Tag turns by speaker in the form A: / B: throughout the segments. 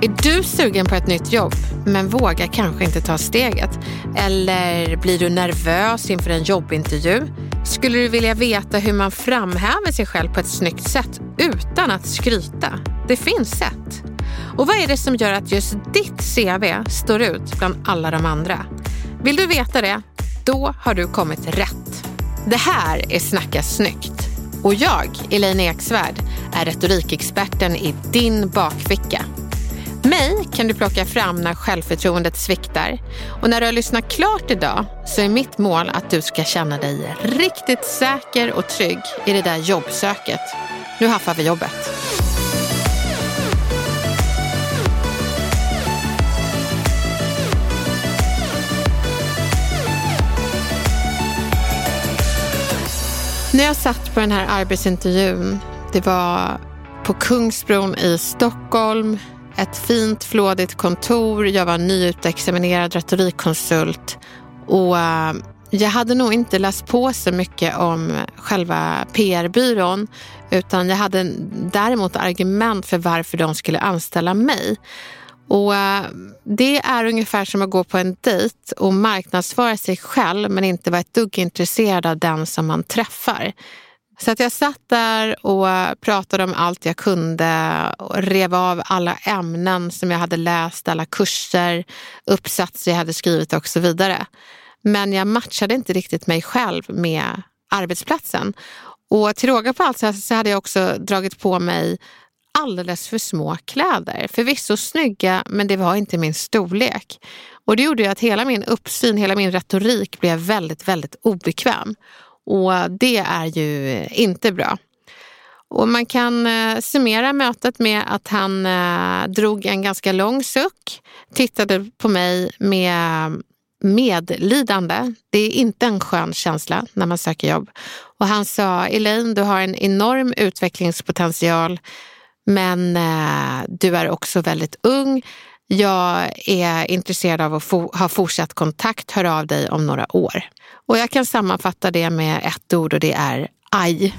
A: Är du sugen på ett nytt jobb men vågar kanske inte ta steget? Eller blir du nervös inför en jobbintervju? Skulle du vilja veta hur man framhäver sig själv på ett snyggt sätt utan att skryta? Det finns sätt. Och vad är det som gör att just ditt CV står ut bland alla de andra? Vill du veta det? Då har du kommit rätt. Det här är Snacka snyggt. Och jag, Elaine Eksvärd, är retorikexperten i din bakficka. Mig kan du plocka fram när självförtroendet sviktar. Och när du har lyssnat klart idag så är mitt mål att du ska känna dig riktigt säker och trygg i det där jobbsöket. Nu haffar vi jobbet. När jag satt på den här arbetsintervjun, det var på Kungsbron i Stockholm, ett fint flådigt kontor, jag var nyutexaminerad retorikkonsult och eh, jag hade nog inte läst på så mycket om själva PR-byrån utan jag hade däremot argument för varför de skulle anställa mig. Och eh, Det är ungefär som att gå på en dejt och marknadsföra sig själv men inte vara ett dugg intresserad av den som man träffar. Så att jag satt där och pratade om allt jag kunde och rev av alla ämnen som jag hade läst, alla kurser, uppsatser jag hade skrivit och så vidare. Men jag matchade inte riktigt mig själv med arbetsplatsen. Och till råga på allt så hade jag också dragit på mig alldeles för små kläder. Förvisso snygga, men det var inte min storlek. Och det gjorde ju att hela min uppsyn, hela min retorik blev väldigt, väldigt obekväm. Och det är ju inte bra. Och man kan eh, summera mötet med att han eh, drog en ganska lång suck, tittade på mig med medlidande. Det är inte en skön känsla när man söker jobb. Och han sa, Elaine, du har en enorm utvecklingspotential men eh, du är också väldigt ung. Jag är intresserad av att få, ha fortsatt kontakt. Hör av dig om några år. Och jag kan sammanfatta det med ett ord och det är aj.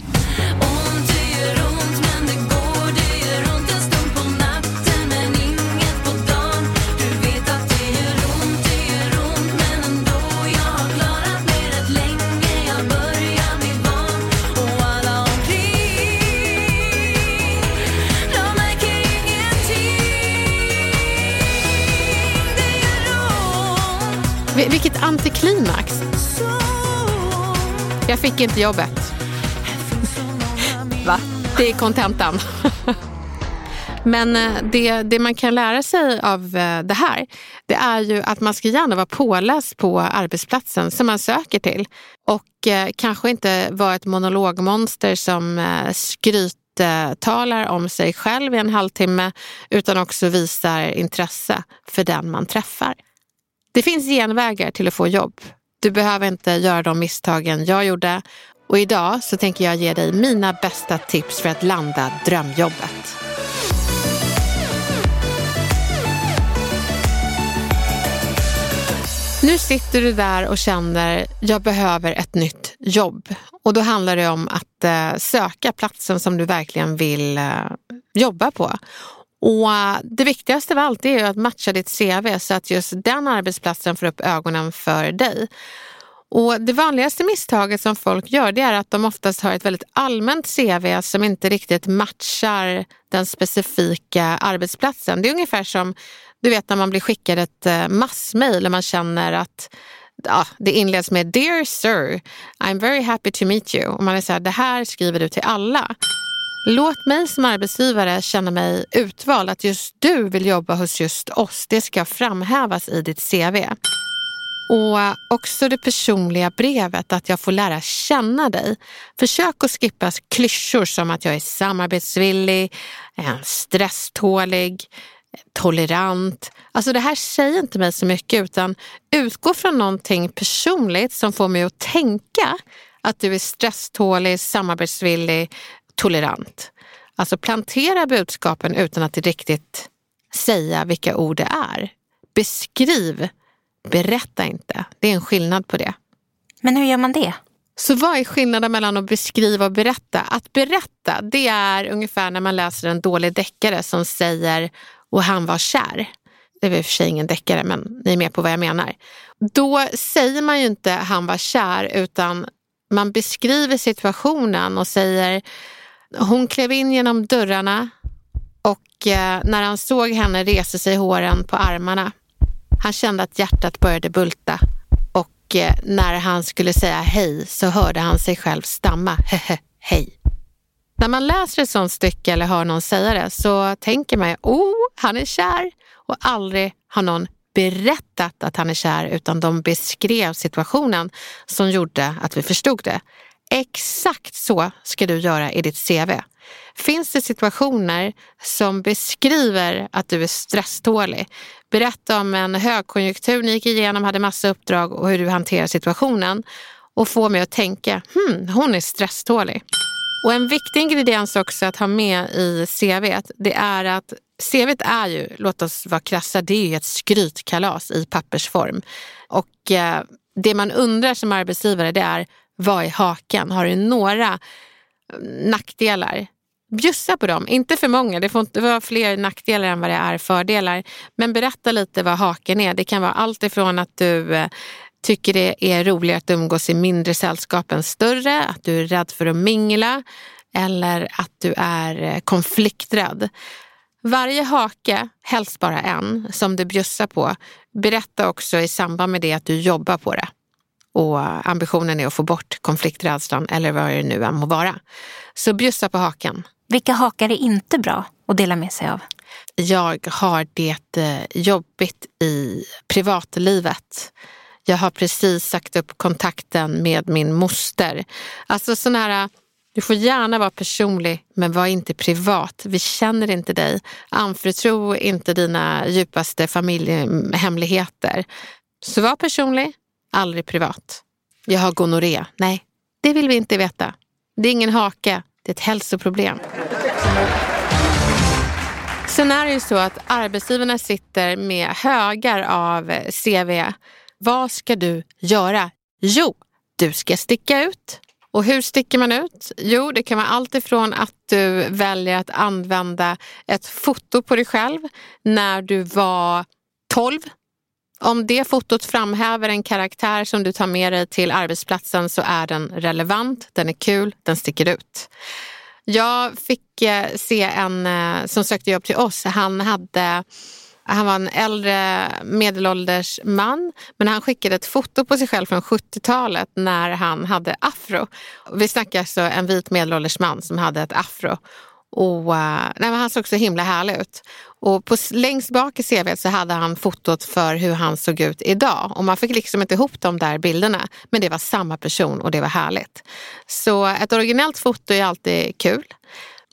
A: Vilket antiklimax. Jag fick inte jobbet. Va? Det är kontentan. Men eh, det, det, man kan lära sig av eh, det här, det är ju att man ska gärna vara påläst på arbetsplatsen som man söker till. Och eh, kanske inte vara ett monologmonster som eh, skryttalar om sig själv i en halvtimme, utan också visar intresse för den man träffar. Det finns genvägar till att få jobb. Du behöver inte göra de misstagen jag gjorde. Och idag så tänker jag ge dig mina bästa tips för att landa drömjobbet. Nu sitter du där och känner, jag behöver ett nytt jobb. Och då handlar det om att eh, söka platsen som du verkligen vill eh, jobba på. Och eh, Det viktigaste av allt är att matcha ditt CV så att just den arbetsplatsen får upp ögonen för dig. Och Det vanligaste misstaget som folk gör det är att de oftast har ett väldigt allmänt CV som inte riktigt matchar den specifika arbetsplatsen. Det är ungefär som du vet när man blir skickad ett eh, massmail och man känner att ja, det inleds med Dear Sir, I'm very happy to meet you. Och man är så här, det här skriver du till alla. Låt mig som arbetsgivare känna mig utvald, att just du vill jobba hos just oss. Det ska framhävas i ditt CV. Och också det personliga brevet, att jag får lära känna dig. Försök att skippa klyschor som att jag är samarbetsvillig, stresstålig, tolerant. Alltså det här säger inte mig så mycket utan utgå från någonting personligt som får mig att tänka att du är stresstålig, samarbetsvillig, tolerant. Alltså plantera budskapen utan att riktigt säga vilka ord det är. Beskriv, berätta inte. Det är en skillnad på det.
B: Men hur gör man det?
A: Så vad är skillnaden mellan att beskriva och berätta? Att berätta, det är ungefär när man läser en dålig deckare som säger och han var kär. Det är i och för sig ingen deckare men ni är med på vad jag menar. Då säger man ju inte han var kär utan man beskriver situationen och säger hon klev in genom dörrarna och eh, när han såg henne reste sig håren på armarna. Han kände att hjärtat började bulta och eh, när han skulle säga hej så hörde han sig själv stamma hej. När man läser ett sånt stycke eller hör någon säga det så tänker man ju, oh, han är kär. Och aldrig har någon berättat att han är kär utan de beskrev situationen som gjorde att vi förstod det. Exakt så ska du göra i ditt CV. Finns det situationer som beskriver att du är stresstålig? Berätta om en högkonjunktur ni gick igenom, hade massa uppdrag och hur du hanterar situationen och få mig att tänka, hmm, hon är stresstålig. Och en viktig ingrediens också att ha med i CV det är att CV är ju, låt oss vara krassa, det är ju ett skrytkalas i pappersform. Och eh, det man undrar som arbetsgivare det är, vad är haken? Har du några eh, nackdelar? Bjussa på dem, inte för många. Det får inte vara fler nackdelar än vad det är fördelar. Men berätta lite vad haken är. Det kan vara allt ifrån att du eh, tycker det är roligare att umgås i mindre sällskap än större, att du är rädd för att mingla eller att du är eh, konflikträdd. Varje hake, helst bara en, som du bjussar på, berätta också i samband med det att du jobbar på det. Och ambitionen är att få bort konflikträdslan eller vad det nu än må vara. Så bjussa på haken.
B: Vilka hakar är inte bra att dela med sig av?
A: Jag har det eh, jobbigt i privatlivet. Jag har precis sagt upp kontakten med min moster. Alltså sån här, du får gärna vara personlig men var inte privat. Vi känner inte dig. Anförtro inte dina djupaste familjehemligheter. Så var personlig, aldrig privat. Jag har gonorré. Nej, det vill vi inte veta. Det är ingen hake, det är ett hälsoproblem. Sen är det ju så att arbetsgivarna sitter med högar av CV vad ska du göra? Jo, du ska sticka ut. Och hur sticker man ut? Jo, det kan vara allt ifrån att du väljer att använda ett foto på dig själv när du var 12. Om det fotot framhäver en karaktär som du tar med dig till arbetsplatsen så är den relevant, den är kul, den sticker ut. Jag fick eh, se en eh, som sökte jobb till oss. Han hade han var en äldre medelålders man men han skickade ett foto på sig själv från 70-talet när han hade afro. Vi snackar alltså en vit medelålders man som hade ett afro. Och, eh, nej, men han såg så himla härlig ut. Och på, längst bak i CV så hade han fotot för hur han såg ut idag. Och man fick liksom inte ihop de där bilderna. Men det var samma person och det var härligt. Så ett originellt foto är alltid kul.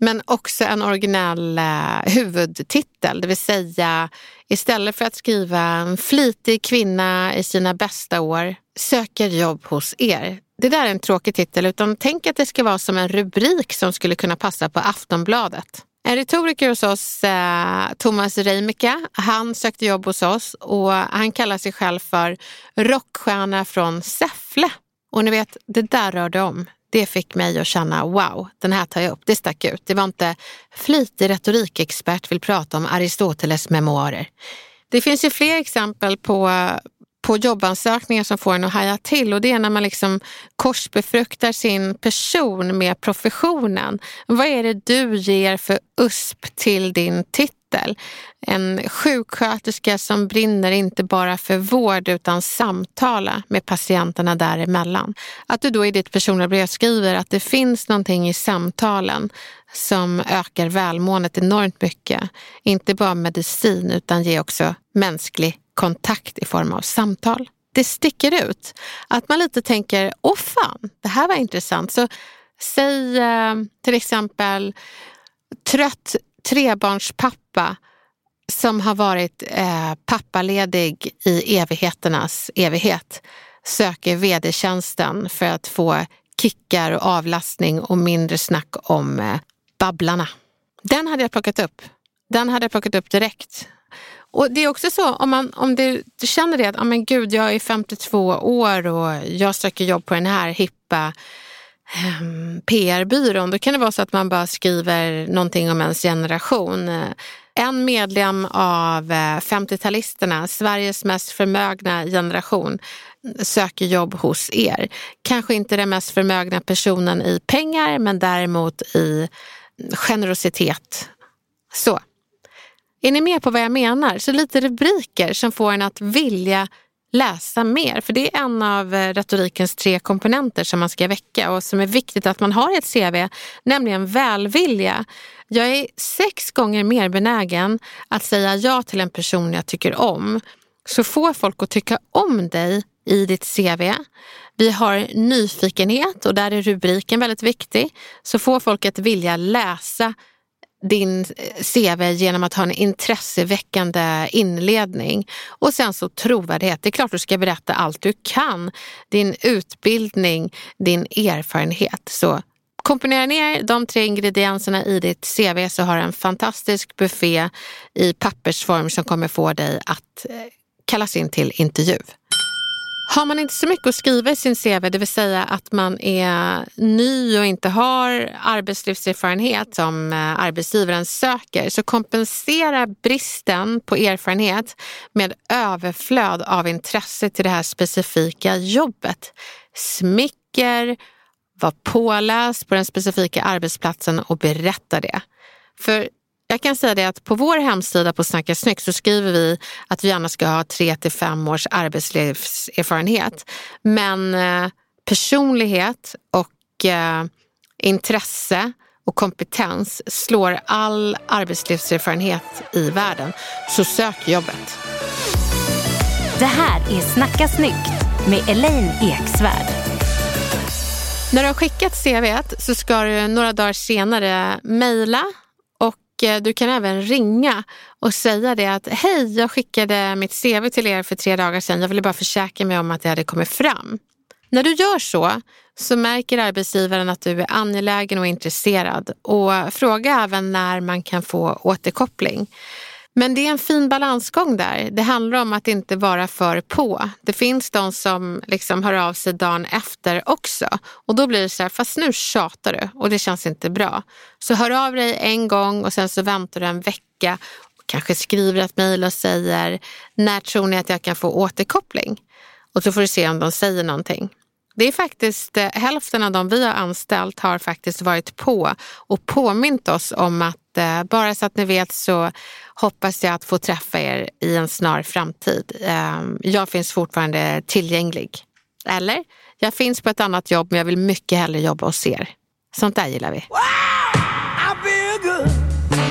A: Men också en originell eh, huvudtitel, det vill säga istället för att skriva en flitig kvinna i sina bästa år söker jobb hos er. Det där är en tråkig titel, utan tänk att det ska vara som en rubrik som skulle kunna passa på Aftonbladet. En retoriker hos oss, eh, Thomas Reimika, han sökte jobb hos oss och han kallar sig själv för rockstjärna från Säffle. Och ni vet, det där rörde om det fick mig att känna wow, den här tar jag upp. Det stack ut. Det var inte flitig retorikexpert vill prata om Aristoteles memoarer. Det finns ju fler exempel på på jobbansökningar som får en att haja till och det är när man liksom korsbefruktar sin person med professionen. Vad är det du ger för USP till din titel? En sjuksköterska som brinner inte bara för vård utan samtala med patienterna däremellan. Att du då i ditt personliga brev skriver att det finns någonting i samtalen som ökar välmåendet enormt mycket. Inte bara medicin utan ger också mänsklig kontakt i form av samtal. Det sticker ut. Att man lite tänker, åh fan, det här var intressant. Så säg eh, till exempel trött trebarnspappa som har varit eh, pappaledig i evigheternas evighet söker vd-tjänsten för att få kickar och avlastning och mindre snack om eh, Babblarna. Den hade jag plockat upp. Den hade jag plockat upp direkt. Och Det är också så om, man, om du, du känner det att ah, men gud, jag är 52 år och jag söker jobb på den här hippa ehm, um, PR-byrån. Då kan det vara så att man bara skriver någonting om ens generation. En medlem av eh, 50-talisterna, Sveriges mest förmögna generation, söker jobb hos er. Kanske inte den mest förmögna personen i pengar men däremot i generositet. Så. Är ni med på vad jag menar? Så lite rubriker som får en att vilja läsa mer. För det är en av eh, retorikens tre komponenter som man ska väcka och som är viktigt att man har i ett CV, nämligen välvilja. Jag är sex gånger mer benägen att säga ja till en person jag tycker om. Så få folk att tycka om dig i ditt CV. Vi har nyfikenhet och där är rubriken väldigt viktig. Så får folk att vilja läsa din eh, CV genom att ha en intresseväckande inledning. Och sen så trovärdighet. Det är klart du ska berätta allt du kan. Din utbildning, din erfarenhet. Så komponera ner de tre ingredienserna i ditt CV så har du en fantastisk buffé i pappersform som kommer få dig att eh, kallas in till intervju. Har man inte så mycket att skriva i sin CV, det vill säga att man är ny och inte har arbetslivserfarenhet som eh, arbetsgivaren söker, så kompensera bristen på erfarenhet med överflöd av intresse till det här specifika jobbet. Smicker, var påläst på den specifika arbetsplatsen och berätta det. För jag kan säga det att på vår hemsida på Snacka snyggt så skriver vi att vi gärna ska ha tre till fem års arbetslivserfarenhet. Men eh, personlighet och eh, intresse och kompetens slår all arbetslivserfarenhet i världen. Så sök jobbet.
B: Det här är Snacka snyggt med Elaine Eksvärd.
A: När du har skickat CV så ska du några dagar senare mejla Eh, du kan även ringa och säga det att hej, jag skickade mitt CV till er för tre dagar sedan. Jag ville bara försäkra mig om att det hade kommit fram. När du gör så, så märker arbetsgivaren att du är angelägen och intresserad och fråga även när man kan få återkoppling. Men det är en fin balansgång där. Det handlar om att inte vara för på. Det finns de som liksom hör av sig dagen efter också. Och då blir det så här, fast nu tjatar du och det känns inte bra. Så hör av dig en gång och sen så väntar du en vecka. Och kanske skriver ett mejl och säger, när tror ni att jag kan få återkoppling? Och så får du se om de säger någonting. Det är faktiskt eh, hälften av de vi har anställt har faktiskt varit på och påmint oss om att eh, bara så att ni vet så hoppas jag att få träffa er i en snar framtid. Eh, jag finns fortfarande tillgänglig. Eller, jag finns på ett annat jobb men jag vill mycket hellre jobba hos er. Sånt där gillar vi.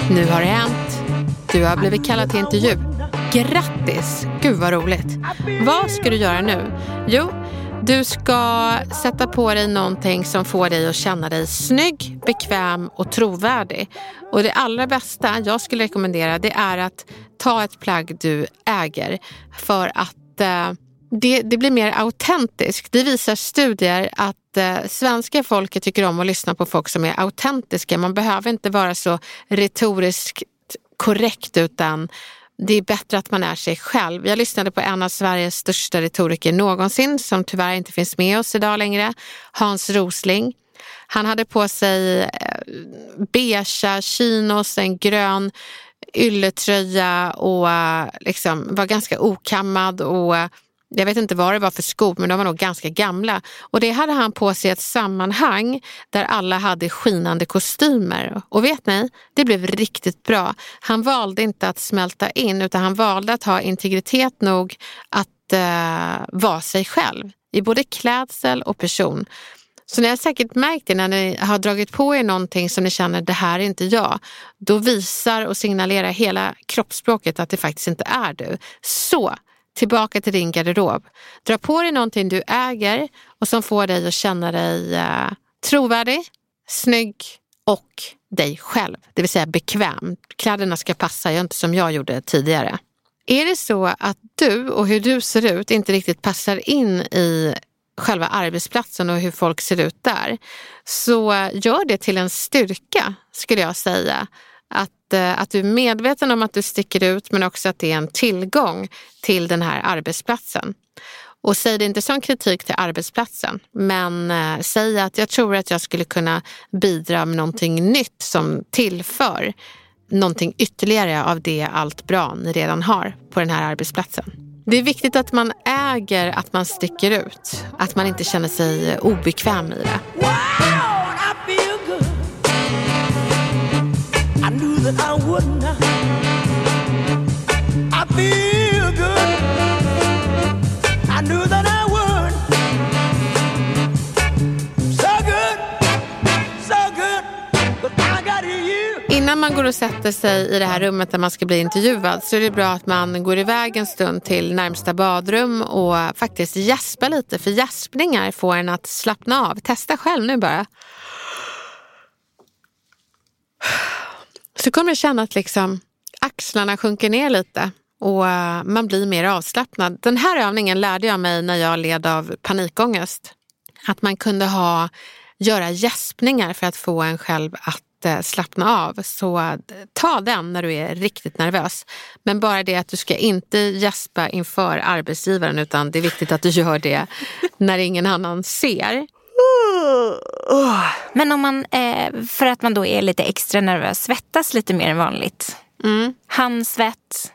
A: Nu har det hänt. Du har blivit kallad till intervju. Grattis! Gud vad roligt. Vad ska du göra nu? Jo, du ska sätta på dig någonting som får dig att känna dig snygg, bekväm och trovärdig. Och det allra bästa jag skulle rekommendera det är att ta ett plagg du äger för att eh, det, det, blir mer autentiskt. Det visar studier att eh, svenska folket tycker om att lyssna på folk som är autentiska. Man behöver inte vara så retoriskt korrekt utan det är bättre att man är sig själv. Jag lyssnade på en av Sveriges största retoriker någonsin som tyvärr inte finns med oss idag längre, Hans Rosling. Han hade på sig eh, beige beiga chinos, en grön ylletröja och eh, liksom var ganska okammad och eh, jag vet inte vad det var för skor, men de var nog ganska gamla. Och det hade han på sig i ett sammanhang där alla hade skinande kostymer. Och vet ni, det blev riktigt bra. Han valde inte att smälta in, utan han valde att ha integritet nog att eh, vara sig själv i både klädsel och person. Så ni har säkert märkt det när ni har dragit på er någonting som ni känner det här är inte jag. Då visar och signalerar hela kroppsspråket att det faktiskt inte är du. Så tillbaka till din garderob. Dra på dig någonting du äger och som får dig att känna dig eh, trovärdig, snygg och dig själv, det vill säga bekväm. Kläderna ska passa, gör inte som jag gjorde tidigare. Är det så att du och hur du ser ut inte riktigt passar in i själva arbetsplatsen och hur folk ser ut där, så gör det till en styrka skulle jag säga. Att, eh, att du är medveten om att du sticker ut men också att det är en tillgång till den här arbetsplatsen. Och säg det inte som kritik till arbetsplatsen, men eh, säg att jag tror att jag skulle kunna bidra med någonting nytt som tillför någonting ytterligare av det allt bra ni redan har på den här arbetsplatsen. Det är viktigt att man äger att man sticker ut. Att man inte känner sig obekväm i det. Wow, Innan man går och sätter sig i det här rummet där man ska bli intervjuad så är det bra att man går iväg en stund till närmsta badrum och faktiskt gäspar lite. För gäspningar får en att slappna av. Testa själv nu bara. Så kommer du känna att liksom axlarna sjunker ner lite och eh, man blir mer avslappnad. Den här övningen lärde jag mig när jag led av panikångest. Att man kunde ha, göra gäspningar för att få en själv att eh, slappna av. Så eh, ta den när du är riktigt nervös. Men bara det att du ska inte gäspa inför arbetsgivaren utan det är viktigt att du gör det när ingen annan ser.
B: Men om man, eh, för att man då är lite extra nervös, svettas lite mer än vanligt. Mm. Handsvett,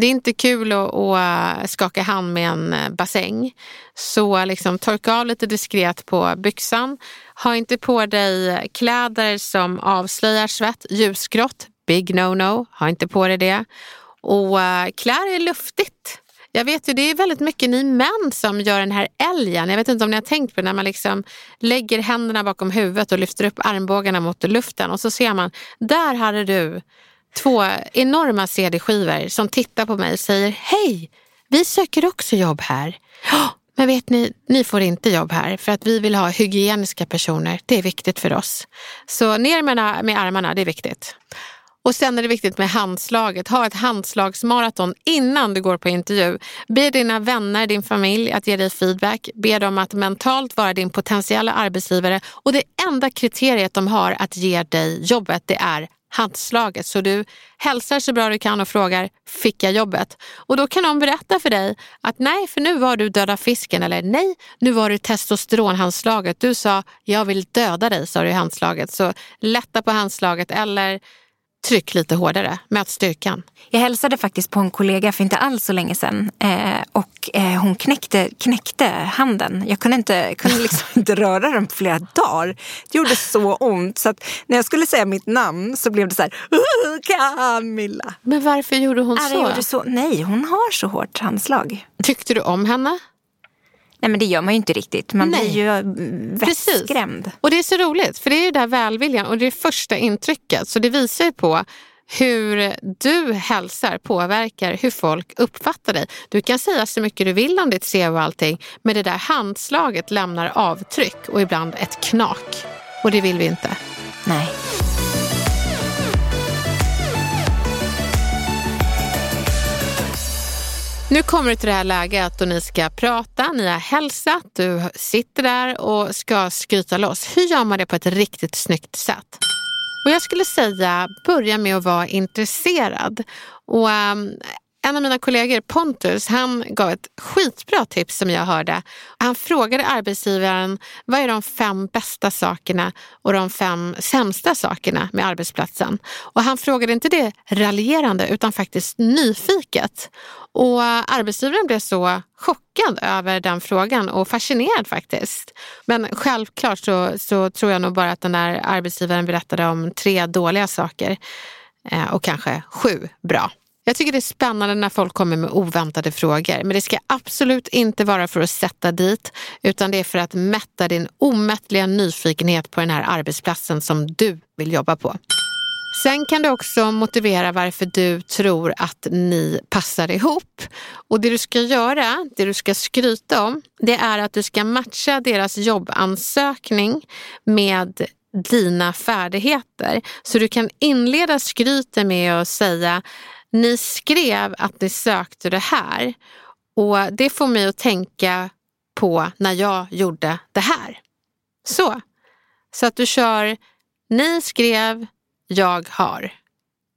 A: det är inte kul att, att, skaka hand med en eh, bassäng. Så liksom torka av lite diskret på byxan. Ha inte på dig kläder som avslöjar svett. Ljusgrått, big no-no. Ha inte på dig det. Och uh, klär er luftigt. Jag vet ju, det är väldigt mycket ni män som gör den här älgen. Jag vet inte om ni har tänkt på det, när man liksom lägger händerna bakom huvudet och lyfter upp armbågarna mot luften och så ser man, där hade du två enorma CD-skivor som tittar på mig och säger Hej, vi söker också jobb här. Men vet ni, ni får inte jobb här för att vi vill ha hygieniska personer. Det är viktigt för oss. Så ner med, med armarna, det är viktigt. Och sen är det viktigt med handslaget. Ha ett handslagsmaraton innan du går på intervju. Be dina vänner, din familj att ge dig feedback. Be dem att mentalt vara din potentiella arbetsgivare. Och det enda kriteriet de har att ge dig jobbet, det är handslaget. Så du hälsar så bra du kan och frågar, fick jag jobbet? Och då kan de berätta för dig att nej, för nu var du döda fisken eller nej, nu var du testosteronhandslaget. Du sa, jag vill döda dig, sa du i handslaget. Så lätta på handslaget eller tryck lite hårdare, möt styrkan.
B: Jag hälsade faktiskt på en kollega för inte alls så länge sedan eh, och eh, hon knäckte, knäckte handen. Jag kunde, inte, kunde liksom inte röra den på flera dagar. Det gjorde så ont så att när jag skulle säga mitt namn så blev det så här Camilla.
A: Men varför gjorde hon
B: så? Gjorde så? Nej, hon har så hårt handslag.
A: Tyckte du om henne?
B: Nej men det gör man ju inte riktigt. Man Nej. blir ju mm, vettskrämd.
A: Och det är så roligt för det är ju där välviljan och det är första intrycket. Så det visar ju på hur du hälsar påverkar hur folk uppfattar dig. Du kan säga så mycket du vill om ditt CV och allting men det där handslaget lämnar avtryck och ibland ett knak. Och det vill vi inte.
B: Nej.
A: Nu kommer det till det här läget då ni ska prata, ni har hälsat, du sitter där och ska skryta loss. Hur gör man det på ett riktigt snyggt sätt? Och jag skulle säga, börja med att vara intresserad. Och um, en av mina kollegor, Pontus, han gav ett skitbra tips som jag hörde. Han frågade arbetsgivaren vad är de fem bästa sakerna och de fem sämsta sakerna med arbetsplatsen. Och han frågade inte det raljerande utan faktiskt nyfiket. Och arbetsgivaren blev så chockad över den frågan och fascinerad faktiskt. Men självklart så, så tror jag nog bara att den där arbetsgivaren berättade om tre dåliga saker eh, och kanske sju bra. Jag tycker det är spännande när folk kommer med oväntade frågor. Men det ska absolut inte vara för att sätta dit utan det är för att mätta din omättliga nyfikenhet på den här arbetsplatsen som du vill jobba på. Sen kan du också motivera varför du tror att ni passar ihop. Och det du ska göra, det du ska skryta om, det är att du ska matcha deras jobbansökning med dina färdigheter. Så du kan inleda skryten med att säga ni skrev att ni sökte det här och det får mig att tänka på när jag gjorde det här. Så, så att du kör ni skrev, jag har.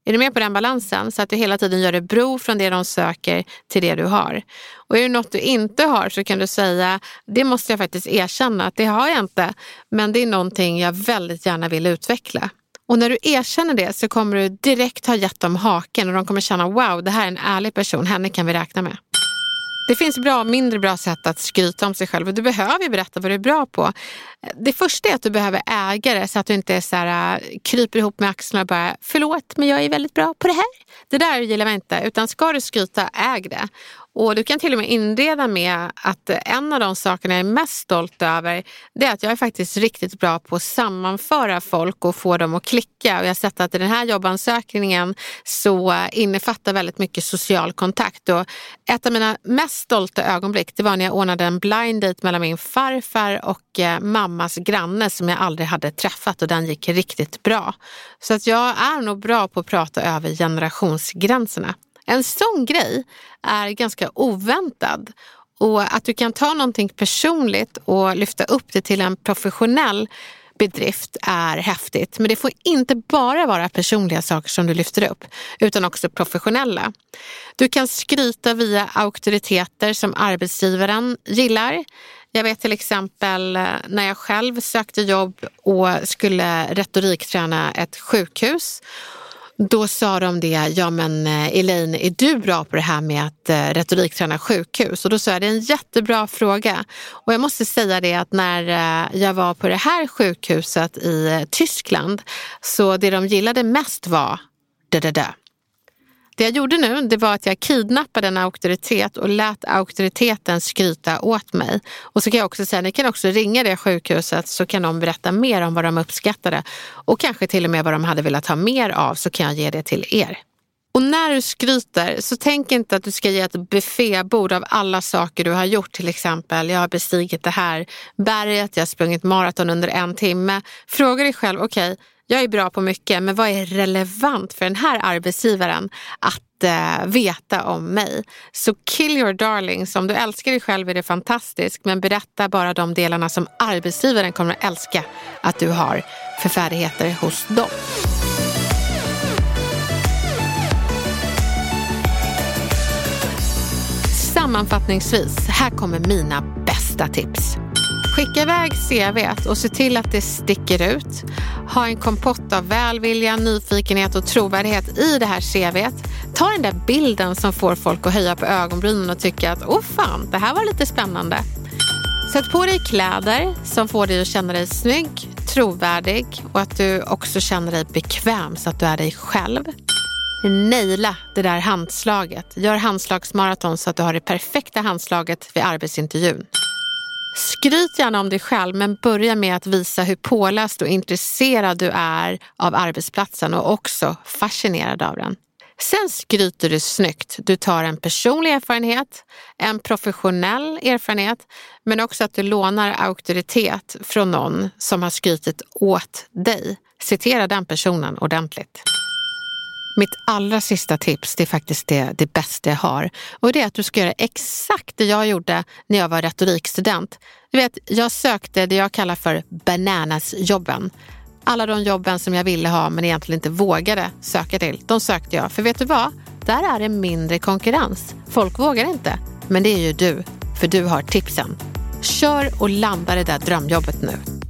A: Är du med på den balansen? Så att du hela tiden gör det bro från det de söker till det du har. Och är det något du inte har så kan du säga, det måste jag faktiskt erkänna att det har jag inte, men det är någonting jag väldigt gärna vill utveckla. Och när du erkänner det så kommer du direkt ha gett dem haken och de kommer känna wow, det här är en ärlig person, henne kan vi räkna med. Det finns bra och mindre bra sätt att skryta om sig själv och du behöver berätta vad du är bra på. Det första är att du behöver äga det så att du inte är så här, äh, kryper ihop med axlarna och bara förlåt men jag är väldigt bra på det här. Det där gillar jag inte utan ska du skryta, äg det. Och du kan till och med inreda med att en av de sakerna jag är mest stolt över det är att jag är faktiskt riktigt bra på att sammanföra folk och få dem att klicka. Och jag har sett att i den här jobbansökningen så innefattar väldigt mycket social kontakt. Och ett av mina mest stolta ögonblick det var när jag ordnade en blind date mellan min farfar och eh, mammas granne som jag aldrig hade träffat och den gick riktigt bra. Så att jag är nog bra på att prata över generationsgränserna. En sån grej är ganska oväntad och att du kan ta någonting personligt och lyfta upp det till en professionell bedrift är häftigt. Men det får inte bara vara personliga saker som du lyfter upp, utan också professionella. Du kan skryta via auktoriteter som arbetsgivaren gillar. Jag vet till exempel eh, när jag själv sökte jobb och skulle retorikträna ett sjukhus då sa de det, ja men eh, Elaine, är du bra på det här med att eh, retorikträna sjukhus? Och då sa jag, det är en jättebra fråga. Och jag måste säga det att när eh, jag var på det här sjukhuset i Tyskland, så det de gillade mest var da da da. Det jag gjorde nu det var att jag kidnappade en auktoritet och lät auktoriteten skryta åt mig. Och så kan jag också säga, ni kan också ringa det sjukhuset så kan de berätta mer om vad de uppskattade och kanske till och med vad de hade velat ha mer av så kan jag ge det till er. Och när du skryter så tänk inte att du ska ge ett buffébord av alla saker du har gjort. Till exempel, jag har bestigit det här berget, jag har sprungit maraton under en timme. Fråga dig själv, okej, okay, jag är bra på mycket, men vad är relevant för den här arbetsgivaren att eh, veta om mig? Så kill your darlings. Om du älskar dig själv är det fantastiskt, men berätta bara de delarna som arbetsgivaren kommer att älska att du har för färdigheter hos dem. Sammanfattningsvis, här kommer mina bästa tips. Skicka iväg CV och se till att det sticker ut. Ha en kompott av välvilja, nyfikenhet och trovärdighet i det här CVet. Ta den där bilden som får folk att höja på ögonbrynen och tycka att åh fan, det här var lite spännande. Sätt på dig kläder som får dig att känna dig snygg, trovärdig och att du också känner dig bekväm så att du är dig själv. Naila det där handslaget. Gör handslagsmaraton så att du har det perfekta handslaget vid arbetsintervjun. Skryt gärna om dig själv men börja med att visa hur påläst och intresserad du är av arbetsplatsen och också fascinerad av den. Sen skryter du snyggt. Du tar en personlig erfarenhet, en professionell erfarenhet men också att du lånar auktoritet från någon som har skrytit åt dig. Citera den personen ordentligt. Mitt allra sista tips, det är faktiskt det, det bästa jag har. Och det är att du ska göra exakt det jag gjorde när jag var retorikstudent. Du vet, jag sökte det jag kallar för bananasjobben. Alla de jobben som jag ville ha men egentligen inte vågade söka till, de sökte jag. För vet du vad? Där är det mindre konkurrens. Folk vågar inte. Men det är ju du, för du har tipsen. Kör och landa det där drömjobbet nu.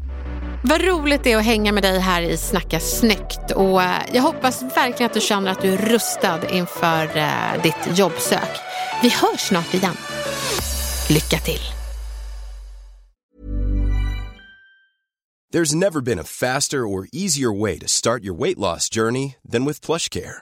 A: Vad roligt det är att hänga med dig här i Snacka snyggt. Och eh, jag hoppas verkligen att du känner att du är rustad inför eh, ditt jobbsök. Vi hörs snart igen. Lycka till!
C: There's never been a faster or easier way to start your weight loss journey than with plush care.